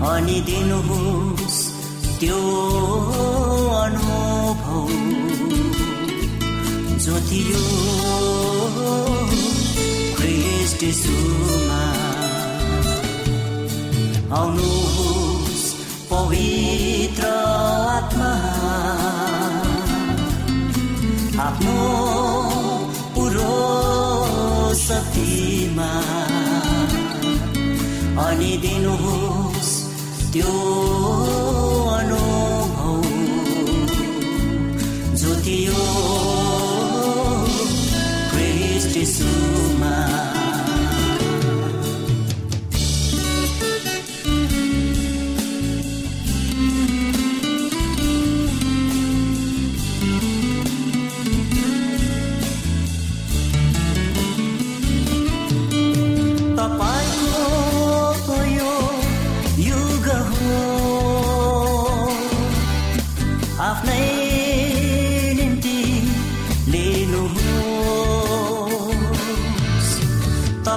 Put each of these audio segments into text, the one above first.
अनि दिनुहोस् त्यो अनुभव सुमा आउनुहोस् पवित्र आत्मा। आफ्नो पुरो शक्तिमा। अनि दिनुहोस् त्यो अनुभव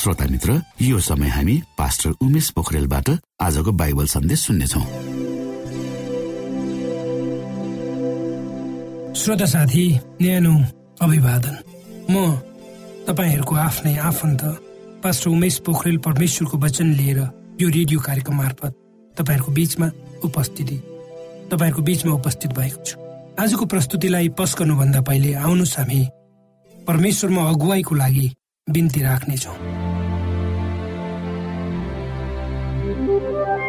श्रोता मित्र यो समय हामी पास्टर उमेश पोखरेलबाट आजको बाइबल सन्देश सुन्नेछौ। श्रोता साथी न्यानो अभिवादन। म तपाईँहरूको आफ्नै आफन्त पास्टर उमेश पोखरेल परमेश्वरको वचन लिएर यो रेडियो कार्यक्रम मार्फत तपाईँहरूको बीचमा उपस्थिति तपाईँहरूको बीचमा उपस्थित भएको छु। आजको प्रस्तुतिलाई पस गर्नुभन्दा पहिले आउनुहोस् हामी परमेश्वरमा अगुवाईको लागि बिन्ती राख्नेछौँ।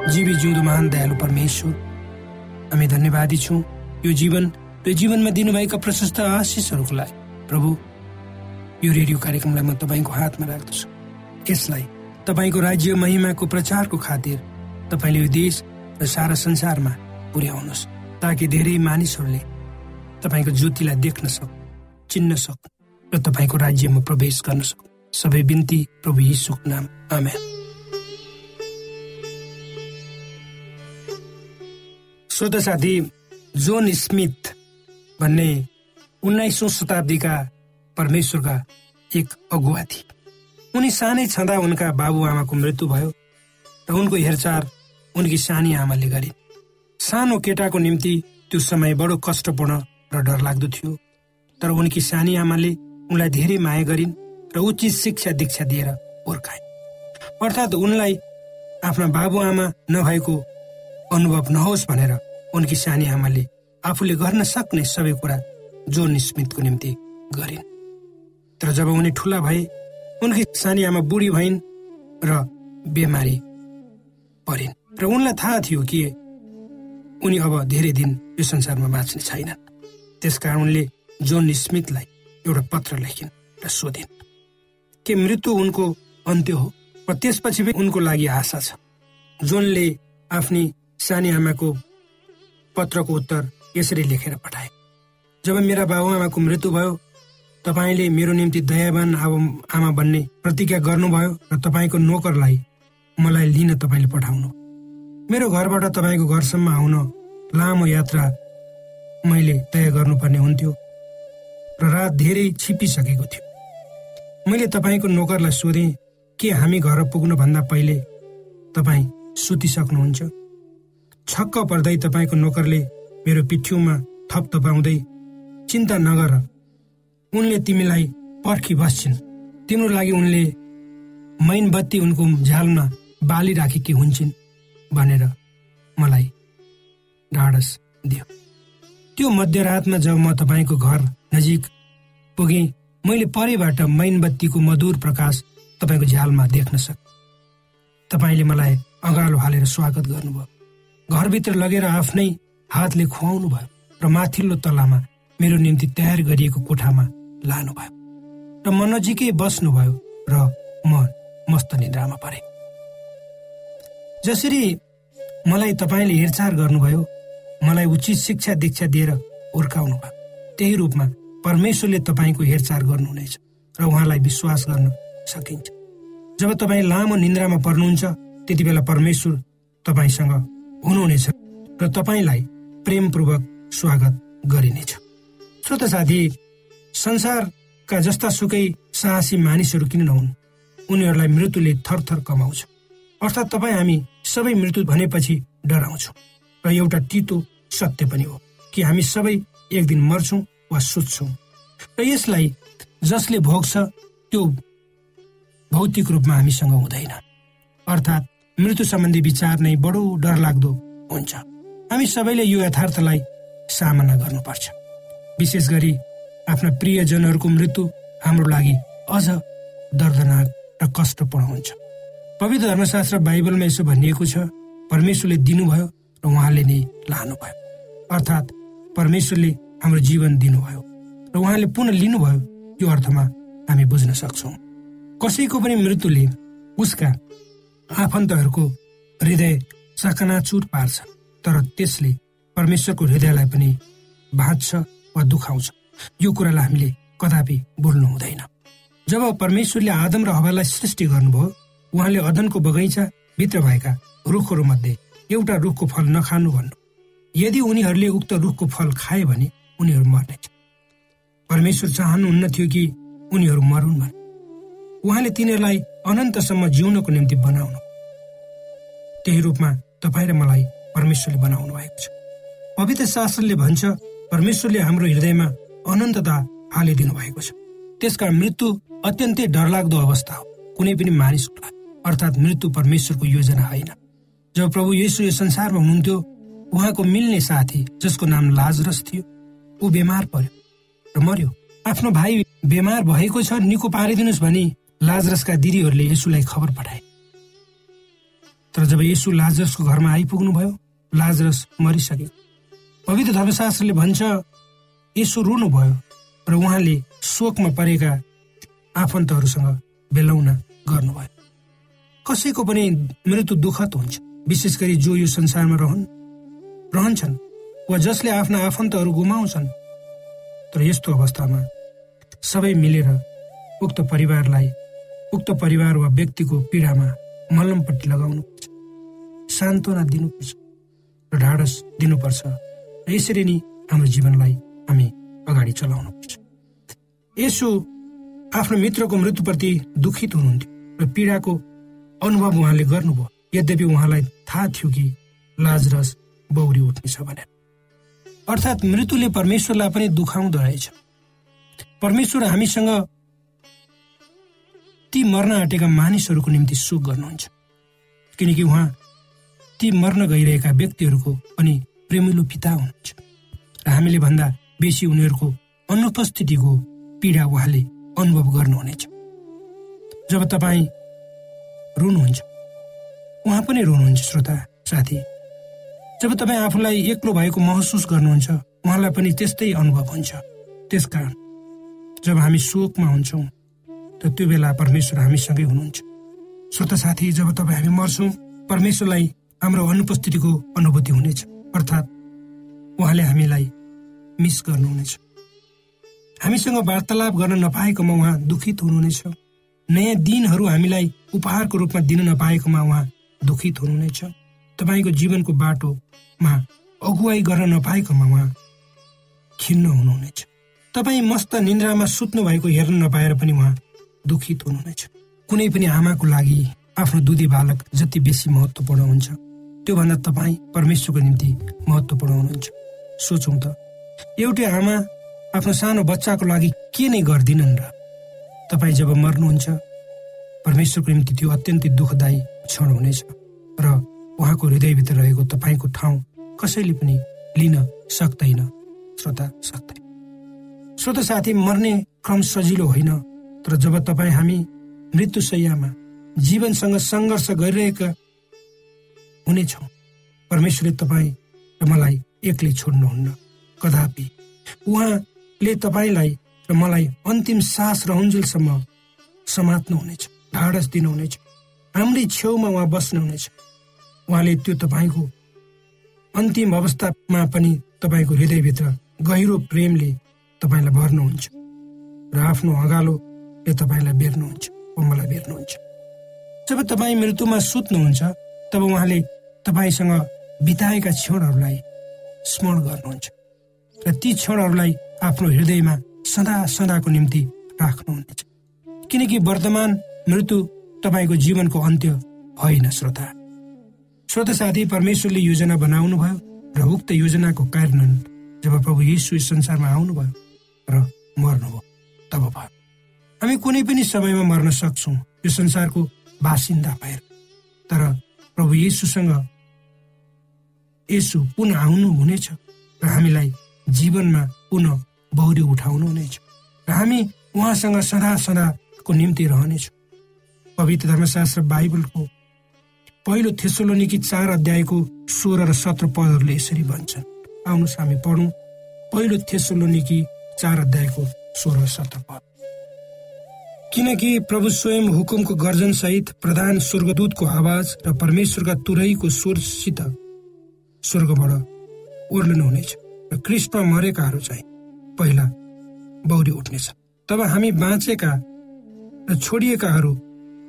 जीवी जिउँदो महान दयालु परमेश्वर। हामी धन्यवादी छौँ यो जीवन र जीवनमा दिनुभएका प्रशस्त आशिषहरूको लागि प्रभु यो रेडियो कार्यक्रमलाई म तपाईँको हातमा राख्दछु यसलाई तपाईँको राज्य महिमाको प्रचारको खातिर तपाईँले यो देश र सारा संसारमा पुर्याउनुहोस् ताकि धेरै मानिसहरूले तपाईँको ज्योतिलाई देख्न सक् चिन्न सक् र तपाईँको राज्यमा प्रवेश गर्न सक्। सबै बिन्ती प्रभु यीशुको नाम। आमेन। श्रोत साथी जोन स्मिथ भन्ने उन्नाइसौँ शताब्दीका परमेश्वरका एक अगुवा थिए। उनी सानै छँदा उनका बाबुआमाको मृत्यु भयो र उनको हेरचाह उनकी सानी आमाले गरिन् सानो केटाको निम्ति त्यो समय बडो कष्टपूर्ण र डरलाग्दो थियो तर उनकी सानी आमाले उनलाई धेरै माया गरिन् र उचित शिक्षा दीक्षा दिएर हुर्काए अर्थात् उनलाई आफ्ना बाबुआमा नभएको अनुभव नहोस् भनेर उनकी सानी आमाले आफूले गर्न सक्ने सबै कुरा जोन स्मिथको निम्ति गरिन्। तर जब उनी ठुला भए उनकी सानी आमा बुढी भइन् र बिमारी परिन्। र उनलाई थाहा थियो कि उनी अब धेरै दिन यो संसारमा बाँच्ने छैनन्। त्यसकारण उनले जोन स्मिथलाई एउटा पत्र लेखिन् र सोधिन् के मृत्यु उनको अन्त्य हो? र त्यसपछि पनि उनको लागि आशा छ। जोनले आफ्नी सानी आमाको पत्रको उत्तर यसरी लेखेर पठाए। जब मेरा बाबुआमाको मृत्यु भयो तपाईँले मेरो निम्ति दयावान आमा बन्ने प्रतिज्ञा गर्नुभयो र तपाईँको नोकरलाई मलाई लिन तपाईँले पठाउनु। मेरो घरबाट तपाईँको घरसम्म आउन लामो यात्रा मैले तय गर्नुपर्ने हुन्थ्यो र रात धेरै छिपिसकेको थियो। मैले तपाईँको नोकरलाई सोधेँ के हामी घर पुग्नुभन्दा पहिले तपाईँ सुतिसक्नुहुन्छ? छक्क पर्दै तपाईँको नोकरले मेरो पिठ्यौमा थप तपाउँदै चिन्ता नगर। उनले तिमीलाई पर्खी बस्छिन्। तिम्रो लागि उनले मैनबत्ती उनको झ्यालमा बाली राखेकी हुन्छन् भनेर मलाई ढाडस दियो। त्यो मध्यरातमा जब म तपाईँको घर नजिक पुगेँ मैले परेबाट मैनबत्तीको मधुर प्रकाश तपाईँको झ्यालमा देख्न सक। तपाईँले मलाई अँगालो हालेर स्वागत गर्नुभयो। घरभित्र लगेर आफ्नै हातले खुवाउनु भयो र माथिल्लो तलामा मेरो निम्ति तयार गरिएको कोठामा लानुभयो र म नजिकै बस्नुभयो र म मस्त निद्रामा परे। जसरी मलाई तपाईँले हेरचाह गर्नुभयो मलाई उचित शिक्षा दीक्षा दिएर हुर्काउनु भयो। त्यही रूपमा परमेश्वरले तपाईँको हेरचाह गर्नुहुनेछ र उहाँलाई विश्वास गर्न सकिन्छ। जब तपाईँ लामो निन्द्रामा पर्नुहुन्छ त्यति बेला परमेश्वर तपाईँसँग हुनुहुनेछ र तपाईँलाई प्रेमपूर्वक स्वागत गरिनेछ। श्रोत साथी संसारका जस्ता सुकै साहसी मानिसहरू किन नहुन्? उनीहरूलाई मृत्युले थरथर कमाउँछ। अर्थात् तपाईँ हामी सबै मृत्यु भनेपछि डराउँछौँ। र एउटा तितो सत्य पनि हो कि हामी सबै एक दिन मर्छौँ वा सुत्छौँ। र यसलाई जसले भोग्छ त्यो भौतिक रूपमा हामीसँग हुँदैन। अर्थात् मृत्यु सम्बन्धी विचार नै बडो डरलाग्दो हुन्छ। हामी सबैले यो यथार्थलाई सामना गर्नुपर्छ। विशेष गरी आफ्ना प्रियजनहरूको मृत्यु हाम्रो लागि अझ दर्दनाक र कष्टपूर्ण हुन्छ। पवित्र धर्मशास्त्र बाइबलमा यसो भनिएको छ परमेश्वरले दिनुभयो र उहाँले नै लानुभयो। अर्थात् परमेश्वरले हाम्रो जीवन दिनुभयो र उहाँले पुनः लिनुभयो यो अर्थमा हामी बुझ्न सक्छौँ। कसैको पनि मृत्युले उसका आफन्तहरूको हृदय चकनाचुर पार्छ तर त्यसले परमेश्वरको हृदयलाई पनि भाँच्छ वा दुखाउँछ। यो कुरालाई हामीले कदापि बोल्नु हुँदैन। जब परमेश्वरले आदम र हवालाई सृष्टि गर्नुभयो उहाँले अदनको बगैँचा भित्र भएका रुखहरू मध्ये एउटा रुखको फल नखानु भन्नु। यदि उनीहरूले उक्त रुखको फल खाए भने उनीहरू मर्नेछ। परमेश्वर चाहनुहुन्न थियो कि उनीहरू मरुन् भने उहाँले तिनीहरूलाई अनन्तसम्म जिउनको निम्ति बनाउनु। त्यही रूपमा तपाईँ र मलाई परमेश्वरले बनाउनु भएको छ। पवित्र शास्त्रले भन्छ परमेश्वरले हाम्रो हृदयमा अनन्तता हालिदिनु भएको छ। त्यसकारण मृत्यु अत्यन्तै डरलाग्दो अवस्था हो। कुनै पनि मानिसको लागि। अर्थात् मृत्यु परमेश्वरको योजना होइन। जब प्रभु येसु यो संसारमा हुनुहुन्थ्यो उहाँको मिल्ने साथी जसको नाम लाजरस थियो ऊ बिमार पर्यो र मर्यो। आफ्नो भाइ बेमार भएको छ निको पारिदिनुहोस् भनी लाजरसका दिदीहरूले यसुलाई खबर पठाए। तर जब यसु लाजरसको घरमा आइपुग्नु भयो लाजरस मरिसक्यो। पवित्र धर्मशास्त्रले भन्छ यसो रुनुभयो र उहाँले शोकमा परेका आफन्तहरूसँग बेलाउन गर्नुभयो। कसैको पनि मृत्यु दुःखद हुन्छ विशेष गरी जो यो संसारमा रहन् रहन्छन् वा जसले आफ्ना आफन्तहरू गुमाउँछन्। तर यस्तो अवस्थामा सबै मिलेर उक्त परिवारलाई उक्त परिवार वा व्यक्तिको पीडामा मल्लमपट्टि लगाउनुपर्छ सान्त्वना दिनुपर्छ र ढाडस दिनुपर्छ र यसरी नै हाम्रो जीवनलाई हामी अगाडि चलाउनुपर्छ यसो आफ्नो मित्रको मृत्युप्रति दुखित हुनुहुन्थ्यो र पीडाको अनुभव उहाँले गर्नुभयो। यद्यपि उहाँलाई थाहा थियो कि लाजरस बौरी उठ्नेछ भनेर। अर्थात् मृत्युले परमेश्वरलाई पनि दुखाउँदो रहेछ। परमेश्वर हामीसँग ती मर्न आँटेका मानिसहरूको निम्ति सुख गर्नुहुन्छ। किनकि उहाँ ती मर्न गइरहेका व्यक्तिहरूको पनि प्रेमिलो पिता हुनुहुन्छ। र हामीले भन्दा बेसी उनीहरूको अनुपस्थितिको पीडा उहाँले अनुभव गर्नुहुनेछ। जब तपाईँ रुनुहुन्छ उहाँ पनि रुनुहुन्छ श्रोता साथी। जब तपाईँ आफूलाई एक्लो भएको महसुस गर्नुहुन्छ उहाँलाई पनि त्यस्तै अनुभव हुन्छ। त्यसकारण जब हामी शोकमा हुन्छौँ त त्यो बेला परमेश्वर हामीसँगै हुनुहुन्छ। श्रोता साथी जब तपाईँ हामी मर्छौँ परमेश्वरलाई हाम्रो अनुपस्थितिको अनुभूति हुनेछ। अर्थात् उहाँले हामीलाई मिस गर्नुहुनेछ। हामीसँग वार्तालाप गर्न नपाएकोमा उहाँ दुखित हुनुहुनेछ। नयाँ दिनहरू हामीलाई उपहारको रूपमा दिन नपाएकोमा उहाँ दुखित हुनुहुनेछ। तपाईँको जीवनको बाटोमा अगुवाई गर्न नपाएकोमा उहाँ खिन्न हुनुहुनेछ। तपाईँ मस्त निन्द्रामा सुत्नु भएको हेर्न नपाएर पनि उहाँ दुखित हुनुहुनेछ। कुनै पनि आमाको लागि आफ्नो दुधी बालक जति बेसी महत्वपूर्ण हुन्छ त्योभन्दा तपाईँ परमेश्वरको निम्ति महत्वपूर्ण हुनुहुन्छ। सोचौँ त एउटै आमा आफ्नो सानो बच्चाको लागि के नै गर्दिनन् र तपाईँ जब मर्नुहुन्छ परमेश्वरको निम्ति त्यो अत्यन्तै दुःखदायी क्षण हुनेछ र उहाँको हृदयभित्र रहेको तपाईँको ठाउँ कसैले पनि लिन सक्दैन श्रोता सक्दैन। श्रोता साथी मर्ने क्रम सजिलो होइन। तर जब तपाईँ हामी मृत्युशैयामा जीवनसँग सङ्घर्ष गरिरहेका हुनेछौँ परमेश्वरले तपाईँ र मलाई एक्लै छोड्नुहुन्न। कदापि उहाँले तपाईँलाई र मलाई अन्तिम सास रहन्जेलसम्म समात्नुहुनेछ ढाडस दिनुहुनेछ हाम्रै छेउमा उहाँ बस्नुहुनेछ उहाँले त्यो तपाईँको अन्तिम अवस्थामा पनि तपाईँको हृदयभित्र गहिरो प्रेमले तपाईँलाई भर्नुहुन्छ र आफ्नो अगालोले तपाईँलाई बेर्नुहुन्छ मलाई बेर्नुहुन्छ जब तपाईँ मृत्युमा सुत्नुहुन्छ तब उहाँले तपाईँसँग बिताएका क्षणहरूलाई स्मरण गर्नुहुन्छ र ती क्षणहरूलाई आफ्नो हृदयमा सदा सदाको निम्ति राख्नुहुनेछ। किनकि वर्तमान मृत्यु तपाईँको जीवनको अन्त्य होइन श्रोता। श्रोता साथी परमेश्वरले योजना बनाउनु भयो र उक्त योजनाको कार्यान्वयन जब प्रभु यीशु संसारमा आउनुभयो र मर्नुभयो तब भयो। हामी कुनै पनि समयमा मर्न सक्छौँ यो संसारको बासिन्दा भएर। तर प्रभु येसुसँग यसु पुनः आउनु हुनेछ र हामीलाई जीवनमा पुनः बौरी उठाउनु हुनेछ र हामी उहाँसँग सदा सदाको निम्ति रहनेछौँ। पवित्र धर्मशास्त्र बाइबलको पहिलो थेसोलोनिकी चार अध्यायको सोह्र र सत्र पदहरूले यसरी भन्छन्। आउनुहोस् हामी पढौँ। पहिलो थेसोलोनिकी चार अध्यायको सोह्र सत्र पद। किनकि प्रभु स्वयं हुकुमको गर्जन सहित प्रधान स्वर्गदूतको आवाज र परमेश्वरका तुरैको स्वरसित स्वर्गबाट ओर्लिनु हुनेछ र कृष्ण मरेकाहरू चाहिँ पहिला बौरी उठ्नेछ। तब हामी बाँचेका र छोडिएकाहरू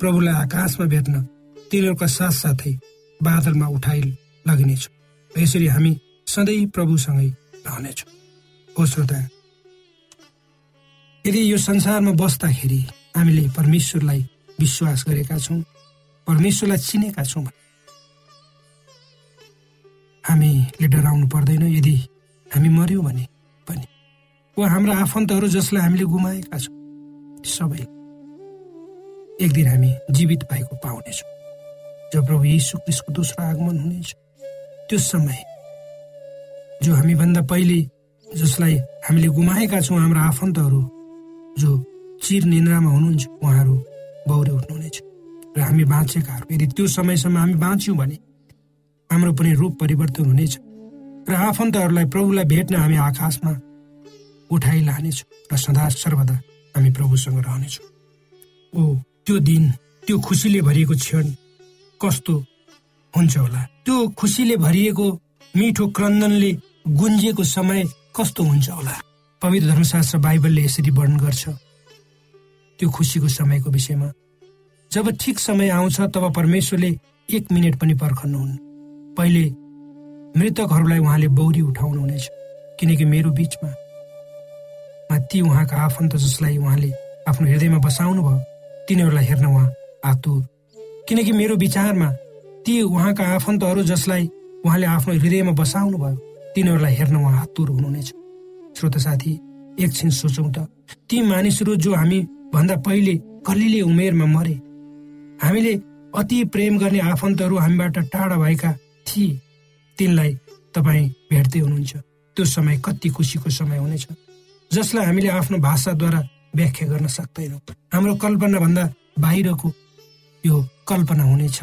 प्रभुलाई आकाशमा भेट्न तिनीहरूका साथसाथै बादलमा उठाइ लगिनेछौँ। यसरी हामी सधैँ प्रभुसँगै रहनेछौँ। हो श्रोता यदि यो संसारमा बस्दाखेरि हामीले परमेश्वरलाई विश्वास गरेका छौँ परमेश्वरलाई चिनेका छौँ हामीले डराउनु पर्दैन यदि हामी मर्यौँ भने पनि। वा हाम्रा आफन्तहरू जसलाई हामीले गुमाएका छौँ सबै एक दिन हामी जीवित भएको पाउनेछौँ। जब प्रभु यीशु क्रिस्टको दोस्रो आगमन हुनेछ त्यो समय जो हामीभन्दा पहिले जसलाई हामीले गुमाएका छौँ हाम्रा आफन्तहरू जो चिर निन्द्रामा हुनुहुन्छ उहाँहरू बौरे उठ्नुहुनेछ। र हामी बाँचेकाहरू यदि त्यो समयसम्म हामी बाँच्यौँ भने हाम्रो पनि रूप परिवर्तन हुनेछ। र आफन्तहरूलाई प्रभुलाई भेट्न हामी आकाशमा उठाइ लानेछौँ र सदा सर्वदा हामी प्रभुसँग रहनेछौँ। ओ त्यो दिन त्यो खुसीले भरिएको क्षण कस्तो हुन्छ होला? त्यो खुसीले भरिएको मिठो क्रन्दनले गुन्जिएको समय कस्तो हुन्छ होला? पवित्र धर्मशास्त्र बाइबलले यसरी वर्णन गर्छ। त्यो खुसीको समयको विषयमा। जब ठिक समय आउँछ तब परमेश्वरले एक मिनट पनि पर्खन्नुहुन् पहिले मृतकहरूलाई उहाँले बौरी उठाउनुहुनेछ किनकि मेरो बिचमा ती उहाँका आफन्त जसलाई उहाँले आफ्नो हृदयमा बसाउनु भयो तिनीहरूलाई हेर्न उहाँ आतुर। किनकि मेरो विचारमा ती उहाँका आफन्तहरू जसलाई उहाँले आफ्नो हृदयमा बसाउनु भयो तिनीहरूलाई हेर्न उहाँ आतुर हुनुहुनेछ। श्रोत साथी एकछिन सोचौँ त। ती मानिसहरू जो हामी भन्दा पहिले कलिले उमेरमा मरे। हामीले अति प्रेम गर्ने आफन्तहरू हामीबाट टाढा भएका थिए। तिनलाई तपाईँ भेट्दै हुनुहुन्छ। त्यो समय कति खुसीको समय हुनेछ। जसलाई हामीले आफ्नो भाषाद्वारा व्याख्या गर्न सक्दैनौँ। हाम्रो कल्पनाभन्दा बाहिरको यो कल्पना हुनेछ।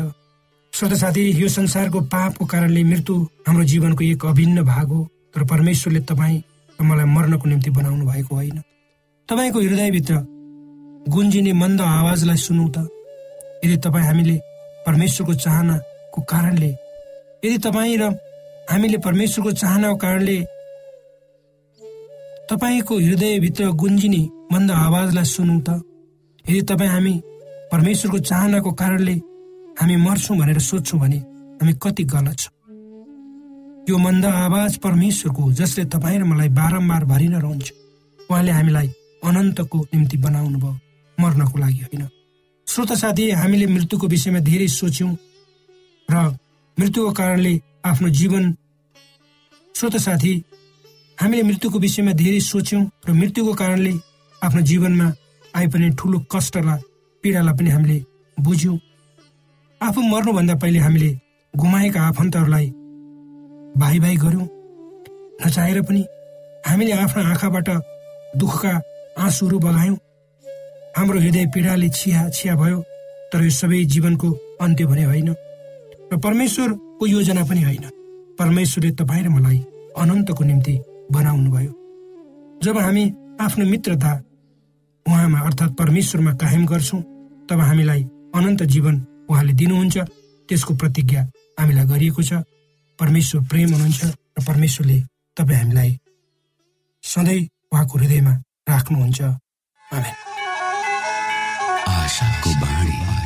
श्रोत साथी यो संसारको पापको कारणले मृत्यु हाम्रो जीवनको एक अभिन्न भाग हो तर परमेश्वरले तपाईँ मलाई मर्नको निम्ति बनाउनु भएको होइन। तपाईँको हृदयभित्र गुन्जिने मन्द आवाजलाई सुनौ त यदि तपाईँ हामीले परमेश्वरको चाहनाको कारणले यदि तपाईँ र हामीले परमेश्वरको चाहनाको कारणले तपाईँको हृदयभित्र गुन्जिने मन्द आवाजलाई सुनौ त यदि तपाईँ हामी परमेश्वरको चाहनाको कारणले हामी मर्छौँ भनेर सोध्छौँ भने हामी कति गलत छौँ। यो मन्द आवाज परमेश्वरको जसले तपाईँ र मलाई बारम्बार भरिन रहन्छ। उहाँले हामीलाई अनन्तको निम्ति बनाउनु भयो मर्नको लागि होइन। श्रोत साथी हामीले मृत्युको विषयमा धेरै सोच्यौँ र मृत्युको कारणले आफ्नो जीवन श्रोत साथी हामीले मृत्युको विषयमा धेरै सोच्यौँ र मृत्युको कारणले आफ्नो जीवनमा आइपर्ने ठुलो कष्टलाई पीडालाई पनि हामीले बुझ्यौँ। आफू मर्नुभन्दा पहिले हामीले गुमाएका आफन्तहरूलाई भाइ भाइ गऱ्यौँ। नचाहेर पनि हामीले आफ्नो आँखाबाट दुःखका आँसुहरू बगायौँ। हाम्रो हृदय पीडाले छिया छिया भयो तर यो सबै जीवनको अन्त्य भने होइन। र परमेश्वरको योजना पनि होइन। परमेश्वरले तपाईँ र मलाई अनन्तको निम्ति बनाउनु भयो जब हामी आफ्नो मित्रता उहाँमा अर्थात् परमेश्वरमा कायम गर्छौँ तब हामीलाई अनन्त जीवन उहाँले दिनुहुन्छ। त्यसको प्रतिज्ञा हामीलाई गरिएको छ। परमेश्वर प्रेम हुनुहुन्छ र परमेश्वरले तपाईँ हामीलाई सधैँ उहाँको हृदयमा राख्नुहुन्छ।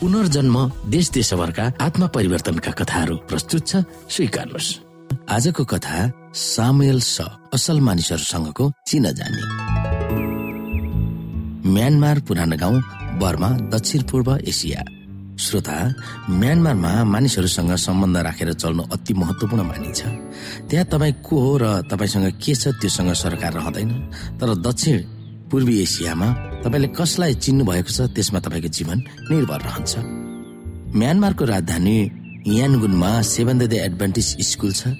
पुनर्जन्म देश देशभरका आत्मा परिवर्तनका कथाहरू प्रस्तुत छ। स्वीकार्नुहोस् आजको कथा सामुएल स असल मानिसहरूसँगको चिनजानी म्यानमार पुरानो गाउँ बर्मा दक्षिण पूर्व एसिया। श्रोता म्यानमारमा मानिसहरूसँग सम्बन्ध राखेर चल्नु अति महत्वपूर्ण मानिन्छ। त्यहाँ तपाईँ को हो र तपाईँसँग के छ त्योसँग सरकार रहँदैन। तर दक्षिण पूर्वी एसियामा तपाईँले कसलाई चिन्नु भएको छ त्यसमा तपाईँको जीवन निर्भर रहन्छ। म्यानमारको राजधानी यानगुनमा सेभेन दे एडभान्टेज स्कुल छ।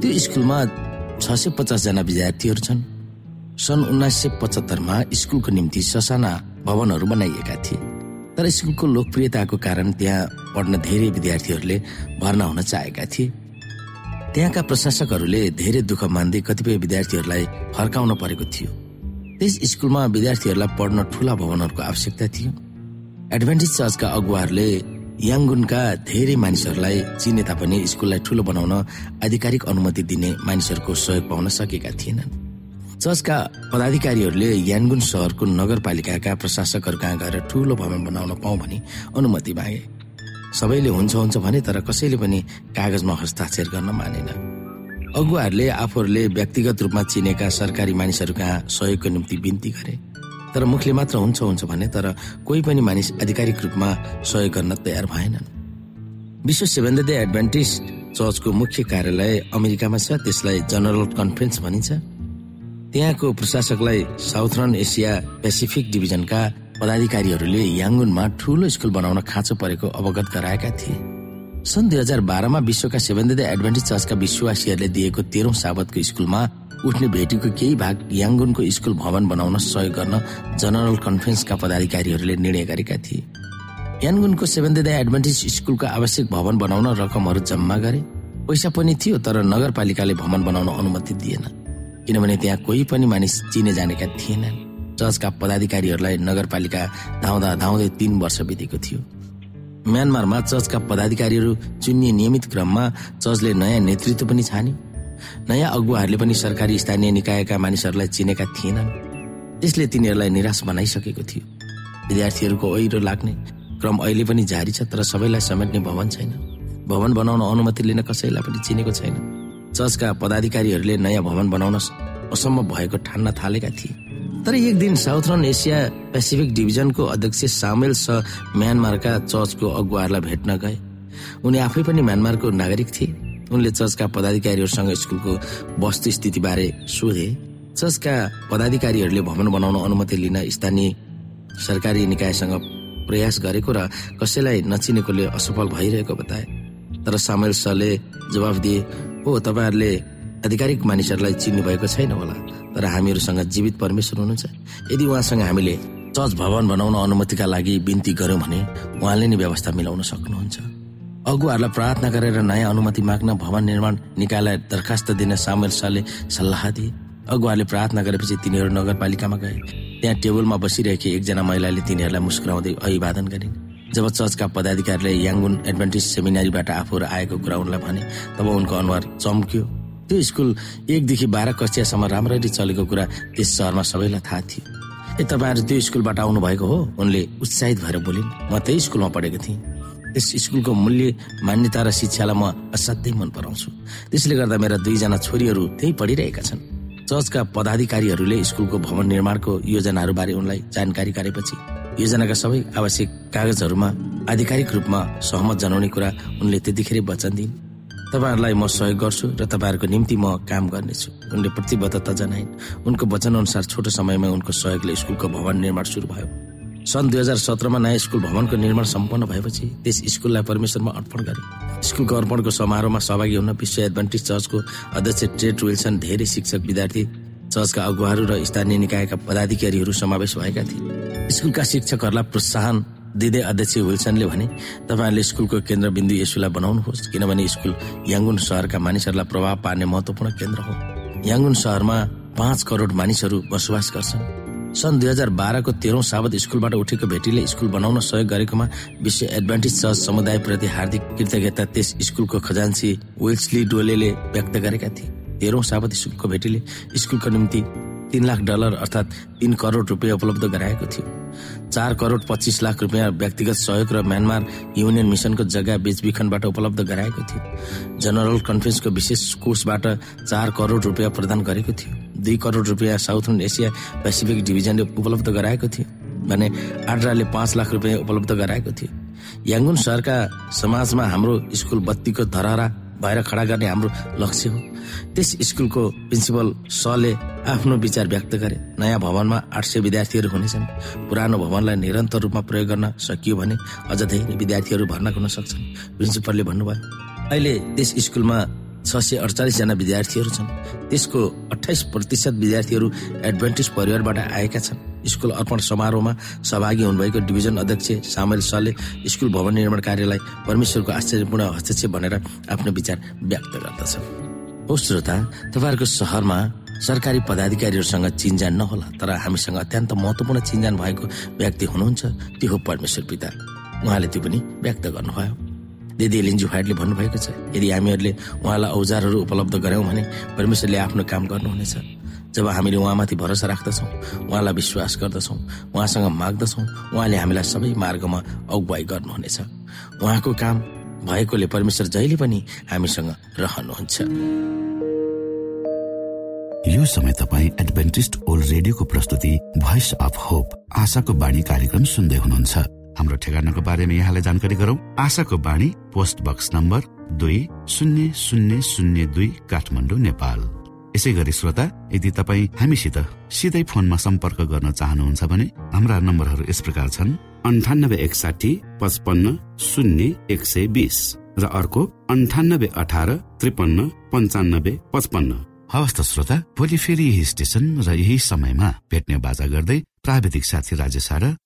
त्यो स्कुलमा छ सय पचासजना विद्यार्थीहरू छन्। सन् उन्नाइस सय पचहत्तरमा स्कुलको निम्ति ससाना भवनहरू बनाइएका थिए। तर स्कुलको लोकप्रियताको कारण त्यहाँ पढ्न धेरै विद्यार्थीहरूले भर्ना हुन चाहेका थिए। त्यहाँका प्रशासकहरूले धेरै दुःख मान्दै कतिपय विद्यार्थीहरूलाई फर्काउन परेको थियो। त्यस स्कुलमा विद्यार्थीहरूलाई पढ्न ठूला भवनहरूको आवश्यकता थियो। एडभान्टेज चर्चका अगुवाहरूले याङ्गुनका धेरै मानिसहरूलाई चिने तापनि स्कुललाई ठूलो बनाउन आधिकारिक अनुमति दिने मानिसहरूको सहयोग पाउन सकेका थिएनन्। चर्चका पदाधिकारीहरूले यानगुन सहरको नगरपालिकाका प्रशासकहरू कहाँ गएर ठूलो भवन बनाउन पाउँ भनी अनुमति मागे। सबैले हुन्छ हुन्छ भने तर कसैले पनि कागजमा हस्ताक्षर गर्न मानेन अगुवाहरूले आफूहरूले व्यक्तिगत रूपमा चिनेका सरकारी मानिसहरू कहाँ सहयोगको निम्ति बिन्ती गरे। तर मुखले मात्र हुन्छ हुन्छ भने तर कोही पनि मानिस आधिकारिक रूपमा सहयोग गर्न तयार भएनन्। विश्व डे एडभान्टेज चर्चको मुख्य कार्यालय अमेरिकामा छ त्यसलाई जनरल कन्फरेन्स भनिन्छ। त्यहाँको प्रशासकलाई साउथर्न एसिया पेसिफिक डिभिजनका पदाधिकारीहरूले याङ्गुनमा ठूलो स्कुल बनाउन खाँचो परेको अवगत गराएका थिए। सन् दुई हजार बाह्रमा विश्वका सेभेन डे एडभान्टेज चर्चका विश्वासीहरूले दिएको तेह्रौं साबतको स्कुलमा उठ्ने भेटीको केही भाग याङ्गुनको स्कुल भवन बनाउन सहयोग गर्न जनरल कन्फरेन्सका पदाधिकारीहरूले निर्णय गरेका थिए। यानगुनको सेभेन डे एडभान्टेज स्कुलको आवश्यक भवन बनाउन रकमहरू जम्मा गरे। पैसा पनि थियो तर नगरपालिकाले भवन बनाउन अनुमति दिएन। किनभने त्यहाँ कोही पनि मानिस चिने जानेका थिएनन्। चर्चका पदाधिकारीहरूलाई नगरपालिका धाउँदा धाउँदै तीन वर्ष बितेको थियो। म्यानमारमा चर्चका पदाधिकारीहरू चुनिने नियमित क्रममा चर्चले नयाँ नेतृत्व पनि छान्यो नयाँ अगुवाहरूले पनि सरकारी स्थानीय निकायका मानिसहरूलाई चिनेका थिएनन्। त्यसले तिनीहरूलाई निराश बनाइसकेको थियो। विद्यार्थीहरूको ओहिरो लाग्ने क्रम अहिले पनि जारी छ तर सबैलाई समेट्ने भवन छैन। भवन बनाउन अनुमति लिन कसैलाई पनि चिनेको छैन। चर्चका पदाधिकारीहरूले नयाँ भवन बनाउन असम्भव भएको ठान्न थालेका थिए। तर एक दिन साउथर्न एसिया पेसिफिक डिभिजनको अध्यक्ष सामेल स म्यानमारका चर्चको अगुवाहरूलाई भेट्न गए। उनी आफै पनि म्यानमारको नागरिक थिए। उनले चर्चका पदाधिकारीहरूसँग स्कुलको वस्तु बारे सोधे। चर्चका पदाधिकारीहरूले भवन बनाउन अनुमति लिन स्थानीय सरकारी निकायसँग प्रयास गरेको र कसैलाई नचिनेकोले असफल भइरहेको बताए। तर सामेल सले जवाब दिए हो तपाईँहरूले आधिकारिक मानिसहरूलाई चिन्नु भएको छैन होला तर हामीहरूसँग जीवित परमेश्वर हुनुहुन्छ। यदि उहाँसँग हामीले चर्च भवन बनाउन अनुमतिका लागि बिन्ती गर्यौँ भने उहाँले नै व्यवस्था मिलाउन सक्नुहुन्छ। अगुवाहरूलाई प्रार्थना गरेर नयाँ अनुमति माग्न भवन निर्माण निकायलाई दरखास्त दिन सामेल शाहले सल्लाह दिए। अगुवाहरूले प्रार्थना गरेपछि तिनीहरू नगरपालिकामा गए। त्यहाँ टेबलमा बसिरहेकी एकजना महिलाले तिनीहरूलाई मुस्कुराउँदै अभिवादन गरिन् जब चर्चका पदाधिकारीले याङ्गुन एडभान्टेज सेमिनारीबाट आफूहरू आएको कुरा उनलाई भने तब उनको अनुहार चम्क्यो। त्यो स्कुल एकदेखि बाह्र कक्षासम्म राम्ररी चलेको कुरा त्यस सहरमा सबैलाई थाहा थियो। ए तपाईँहरू त्यो स्कुलबाट आउनु भएको हो? उनले उत्साहित भएर बोलिन् म त्यही स्कुलमा पढेको थिएँ। त्यस स्कुलको मूल्य मान्यता र शिक्षालाई म असाध्यै मन पराउँछु। त्यसले गर्दा मेरा दुईजना छोरीहरू त्यही पढिरहेका छन्। चर्चका पदाधिकारीहरूले स्कुलको भवन निर्माणको योजनाहरूबारे उनलाई जानकारी गरेपछि योजनाका सबै आवश्यक कागजहरूमा आधिकारिक रूपमा सहमत जनाउने कुरा उनले त्यतिखेर वचन दिइन् तपाईँहरूलाई म सहयोग गर्छु र तपाईँहरूको निम्ति म काम गर्नेछु। उनले प्रतिबद्धता जनाइन्। उनको वचन अनुसार छोटो समयमा उनको सहयोगले स्कुलको भवन निर्माण सुरु भयो। सन् दुई हजार सत्रमा नयाँ स्कुल भवनको निर्माण सम्पन्न भएपछि त्यस स्कुललाई परमेश्वरमा अर्पण गरे। स्कुलको अर्पणको समारोहमा सहभागी हुन विश्व एडभान्टेज चर्चको अध्यक्ष ट्रेड विल्सन धेरै शिक्षक विद्यार्थी चर्चका अगुवाहरू र स्थानीय निकायका पदाधिकारीहरू समावेश भएका थिए। स्कुलका शिक्षकहरूलाई प्रोत्साहन दिँदै अध्यक्ष विल्सनले भने तपाईँहरूले स्कुलको केन्द्रबिन्दु यसुलाई बनाउनुहोस् किनभने स्कुल याङ्गुन सहरका मानिसहरूलाई प्रभाव पार्ने महत्वपूर्ण केन्द्र हो। याङ्गुन सहरमा पाँच करोड मानिसहरू बसोबास गर्छन्। सन् दुई हजार बाह्रको तेह्रौं साबत स्कुलबाट उठेको भेटीले स्कुल बनाउन सहयोग गरेकोमा विश्व एडभान्टेज चर्च समुदायप्रति हार्दिक कृतज्ञता त्यस स्कुलको खजान्सी विल्सली डोलेले व्यक्त गरेका थिए। तेह्रौं साबत स्कुलको भेटीले स्कुलको निम्ति तीन लाख डलर अर्थात् तीन करोड रुपियाँ उपलब्ध गराएको थियो। चार करोड पच्चिस लाख रुपियाँ व्यक्तिगत सहयोग र म्यानमार युनियन मिसनको जग्गा बेचबिखनबाट उपलब्ध गराएको थियो। जनरल कन्फरेन्सको विशेष कोर्सबाट चार करोड रुपियाँ प्रदान गरेको थियो। दुई करोड रुपियाँ साउथर्न एसिया पेसिफिक डिभिजनले उपलब्ध गराएको थियो भने आड्राले पाँच लाख रुपियाँ उपलब्ध गराएको थियो। याङ्गुन सहरका समाजमा हाम्रो स्कुल बत्तीको धरहरा भएर खडा गर्ने हाम्रो लक्ष्य हो। त्यस स्कुलको प्रिन्सिपल सरले आफ्नो विचार व्यक्त गरे। नयाँ भवनमा आठ सय विद्यार्थीहरू हुनेछन्। पुरानो भवनलाई निरन्तर रूपमा प्रयोग गर्न सकियो भने अझ धेरै विद्यार्थीहरू भर्ना गर्न सक्छन्। प्रिन्सिपलले भन्नुभयो अहिले त्यस स्कुलमा छ सय अडचालिसजना विद्यार्थीहरू छन्। त्यसको अठाइस प्रतिशत विद्यार्थीहरू एडभान्टेज परिवारबाट आएका छन्। स्कुल अर्पण समारोहमा सहभागी हुनुभएको डिभिजन अध्यक्ष सामेल सरले स्कुल भवन निर्माण कार्यलाई परमेश्वरको आश्चर्यपूर्ण हस्तक्षेप भनेर आफ्नो विचार व्यक्त गर्दछन्। हो श्रोता तपाईँहरूको सहरमा सरकारी पदाधिकारीहरूसँग चिन्जान नहोला तर हामीसँग अत्यन्त महत्वपूर्ण चिन्जान भएको व्यक्ति हुनुहुन्छ। त्यो हो परमेश्वर पिता। उहाँले त्यो पनि व्यक्त गर्नुभयो। दिदी एलिन्जी व्हाइटले भन्नुभएको छ यदि हामीहरूले उहाँलाई औजारहरू उपलब्ध गऱ्यौँ भने परमेश्वरले आफ्नो काम गर्नुहुनेछ। जब हामीले उहाँमाथि भरोसा राख्दछौँ उहाँलाई विश्वास गर्दछौँ उहाँसँग माग्दछौँ उहाँले हामीलाई सबै मार्गमा अगुवाई गर्नुहुनेछ। उहाँको काम भएकोले परमेश्वर जहिले पनि हामीसँग रहनुहुन्छ। यो समय तपाईँ एडभेन्टिस्ट ओल्ड रेडियोको प्रस्तुति भोइस अफ होप आशाको बाणी कार्यक्रम सुन्दै हुनुहुन्छ। हाम्रो ठेगानाको बारेमा यहाँलाई जानकारी गरौँ। आशाको बाणी पोस्ट बक्स नम्बर दुई शून्य शून्य शून्य दुई काठमाडौँ नेपाल। यसै गरी श्रोता यदि तपाईँ हामीसित सिधै फोनमा सम्पर्क गर्न चाहनुहुन्छ भने हाम्रा नम्बरहरू यस प्रकार छन्। अन्ठानब्बे एकसाठी पचपन्न शून्य एक सय बिस र अर्को अन्ठानब्बे अठार त्रिपन्न पञ्चानब्बे पचपन्न। हवस् त श्रोता भोलि फेरि यही स्टेशन र यही समयमा भेट्ने बाजा गर्दै प्राविधिक साथी राजेश